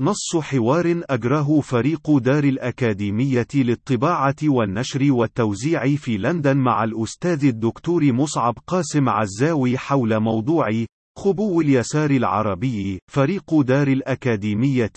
نص حوار أجراه فريق دار الأكاديمية للطباعة والنشر والتوزيع في لندن مع الأستاذ الدكتور مصعب قاسم عزاوي حول موضوع خبو اليسار العربي فريق دار الأكاديمية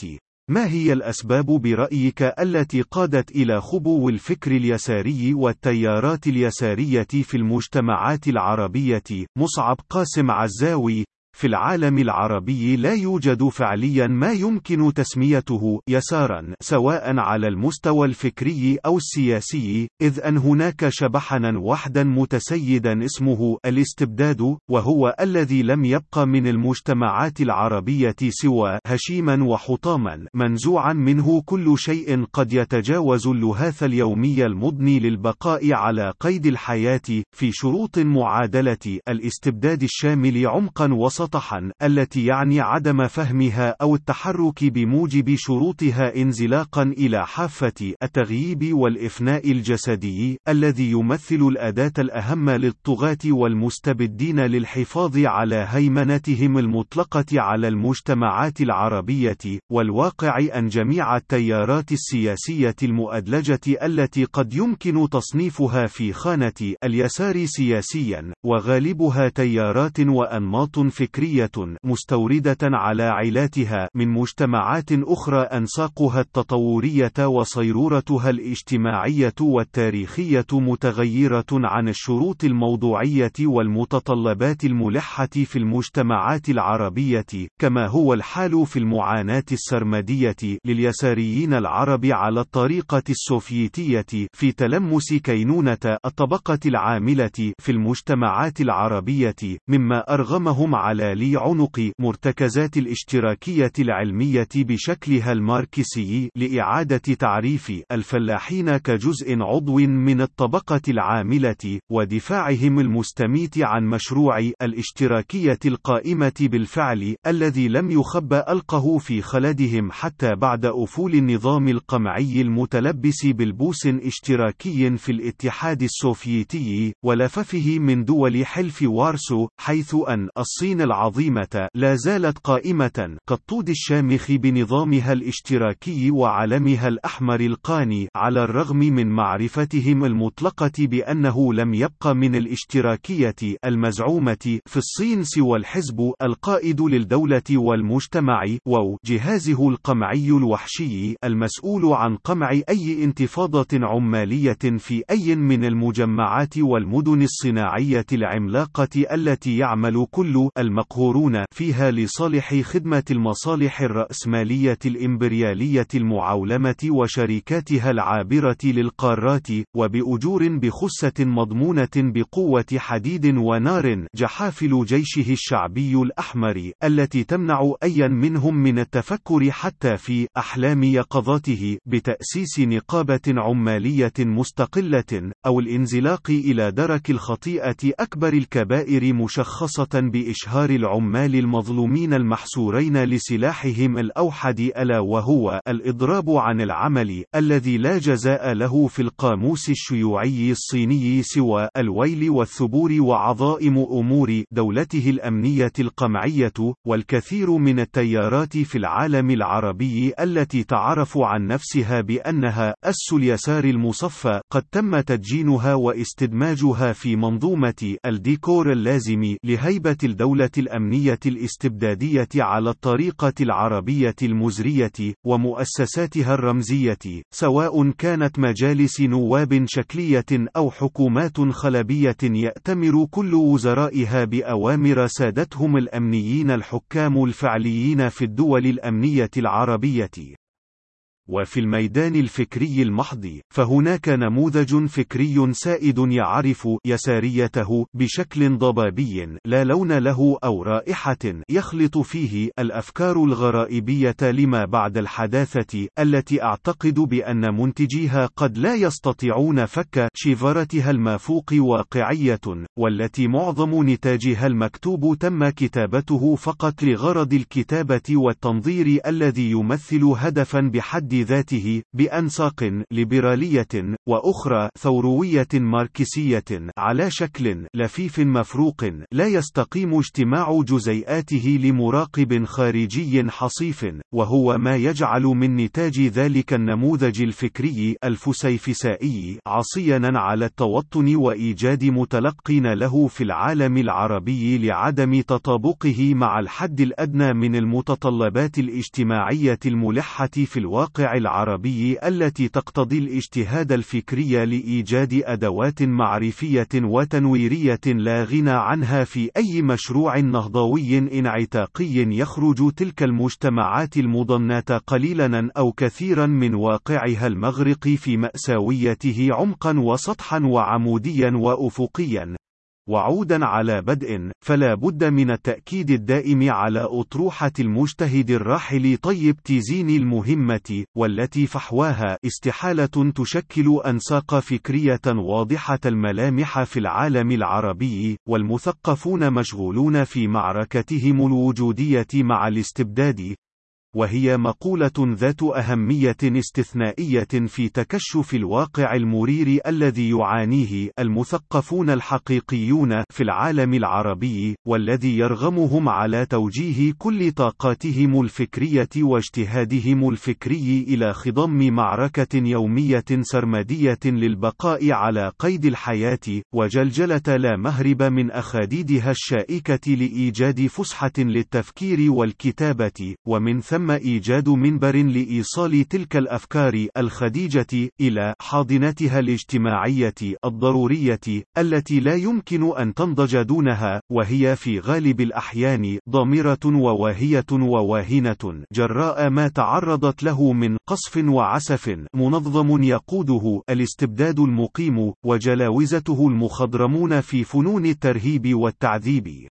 ما هي الأسباب برأيك التي قادت إلى خبو الفكر اليساري والتيارات اليسارية في المجتمعات العربية؟ مصعب قاسم عزاوي في العالم العربي لا يوجد فعليا ما يمكن تسميته يسارا سواء على المستوى الفكري أو السياسي إذ أن هناك شبحنا وحدا متسيدا اسمه الاستبداد وهو الذي لم يبق من المجتمعات العربية سوى هشيما وحطاما منزوعا منه كل شيء قد يتجاوز اللهاث اليومي المضني للبقاء على قيد الحياة في شروط معادلة الاستبداد الشامل عمقا وسط سطحا التي يعني عدم فهمها أو التحرك بموجب شروطها انزلاقا إلى حافة التغييب والإفناء الجسدي الذي يمثل الأداة الأهم للطغاة والمستبدين للحفاظ على هيمنتهم المطلقة على المجتمعات العربية والواقع أن جميع التيارات السياسية المؤدلجة التي قد يمكن تصنيفها في خانة اليسار سياسيا وغالبها تيارات وأنماط فكرية فكرية مستوردة على علاتها من مجتمعات أخرى أنساقها التطورية وصيرورتها الاجتماعية والتاريخية متغيرة عن الشروط الموضوعية والمتطلبات الملحة في المجتمعات العربية كما هو الحال في المعاناة السرمدية لليساريين العرب على الطريقة السوفيتية في تلمس كينونة الطبقة العاملة في المجتمعات العربية مما أرغمهم على ليّ عنق مرتكزات الاشتراكية العلمية بشكلها الماركسي لإعادة تعريف الفلاحين كجزء عضوي من الطبقة العاملة ودفاعهم المستميت عن مشروع الاشتراكية القائمة بالفعل الذي لم يخب ألقه في خلدهم حتى بعد أفول النظام القمعي المتلبس باللبوس الاشتراكي في الاتحاد السوفيتي ولفيفه من دول حلف وارسو حيث أن الصين العظيمة لا زالت قائمة كالطود الشامخ بنظامها الاشتراكي وعلمها الأحمر القاني على الرغم من معرفتهم المطلقة بأنه لم يبق من الاشتراكية المزعومة في الصين سوى الحزب القائد للدولة والمجتمع و جهازه القمعي الوحشي المسؤول عن قمع أي انتفاضة عمالية في أي من المجمعات والمدن الصناعية العملاقة التي يعمل كل الم مقهورون فيها لصالح خدمة المصالح الرأسمالية الإمبريالية المعولمة وشركاتها العابرة للقارات وبأجور بخسة مضمونة بقوة حديد ونار جحافل جيشه الشعبي الأحمر التي تمنع أيا منهم من التفكر حتى في أحلام يقظته بتأسيس نقابة عمالية مستقلة أو الانزلاق إلى درك الخطيئة أكبر الكبائر مشخصة بإشهار العمال المظلومين المحصورين لسلاحهم الأوحد ألا وهو الإضراب عن العمل الذي لا جزاء له في القاموس الشيوعي الصيني سوى الويل والثبور وعظائم أمور دولته الأمنية القمعية والكثير من التيارات في العالم العربي التي تعرف عن نفسها بأنها أس اليسار المصفى قد تم تدجينها واستدماجها في منظومة الديكور اللازم لهيبة الدولة الأمنية الاستبدادية على الطريقة العربية المزرية ومؤسساتها الرمزية سواء كانت مجالس نواب شكلية أو حكومات خلبية يأتمر كل وزرائها بأوامر سادتهم الأمنيين الحكام الفعليين في الدول الأمنية العربية. وفي الميدان الفكري المحض فهناك نموذج فكري سائد يعرف يساريته بشكل ضبابي لا لون له أو رائحة يخلط فيه الأفكار الغرائبية لما بعد الحداثة التي أعتقد بأن منتجيها قد لا يستطيعون فك شفرتها المافوق واقعية والتي معظم نتاجها المكتوب تم كتابته فقط لغرض الكتابة والتنظير الذي يمثل هدفا بحد ذاته بأنساق ليبرالية وأخرى ثوروية ماركسية على شكل لفيف مفروق لا يستقيم اجتماع جزيئاته لمراقب خارجي حصيف وهو ما يجعل من نتاج ذلك النموذج الفكري الفسيفسائي عصينا على التوطن وإيجاد متلقين له في العالم العربي لعدم تطابقه مع الحد الأدنى من المتطلبات الاجتماعية الملحة في الواقع العربي التي تقتضي الاجتهاد الفكري لإيجاد أدوات معرفية وتنويرية لا غنى عنها في أي مشروع نهضوي انعتاقي يخرج تلك المجتمعات المضنات قليلا أو كثيرا من واقعها المغرق في مأساويته عمقا وسطحا وعموديا وأفقيا. وعودا على بدء فلا بد من التأكيد الدائم على أطروحة المجتهد الراحل طيب تيزين المهمة والتي فحواها استحالة تشكل أنساق فكرية واضحة الملامح في العالم العربي والمثقفون مشغولون في معركتهم الوجودية مع الاستبداد وهي مقولة ذات أهمية استثنائية في تكشف الواقع المرير الذي يعانيه المثقفون الحقيقيون في العالم العربي، والذي يرغمهم على توجيه كل طاقاتهم الفكرية واجتهادهم الفكري إلى خضم معركة يومية سرمدية للبقاء على قيد الحياة، وجلجلة لا مهرب من أخاديدها الشائكة لإيجاد فسحة للتفكير والكتابة، ومن ثم تم إيجاد منبر لإيصال تلك الأفكار الخديجة إلى حاضنتها الاجتماعية الضرورية التي لا يمكن أن تنضج دونها وهي في غالب الأحيان ضامرة وواهية وواهنة جراء ما تعرضت له من قصف وعسف منظم يقوده الاستبداد المقيم وجلاوزته المخضرمون في فنون الترهيب والتعذيب.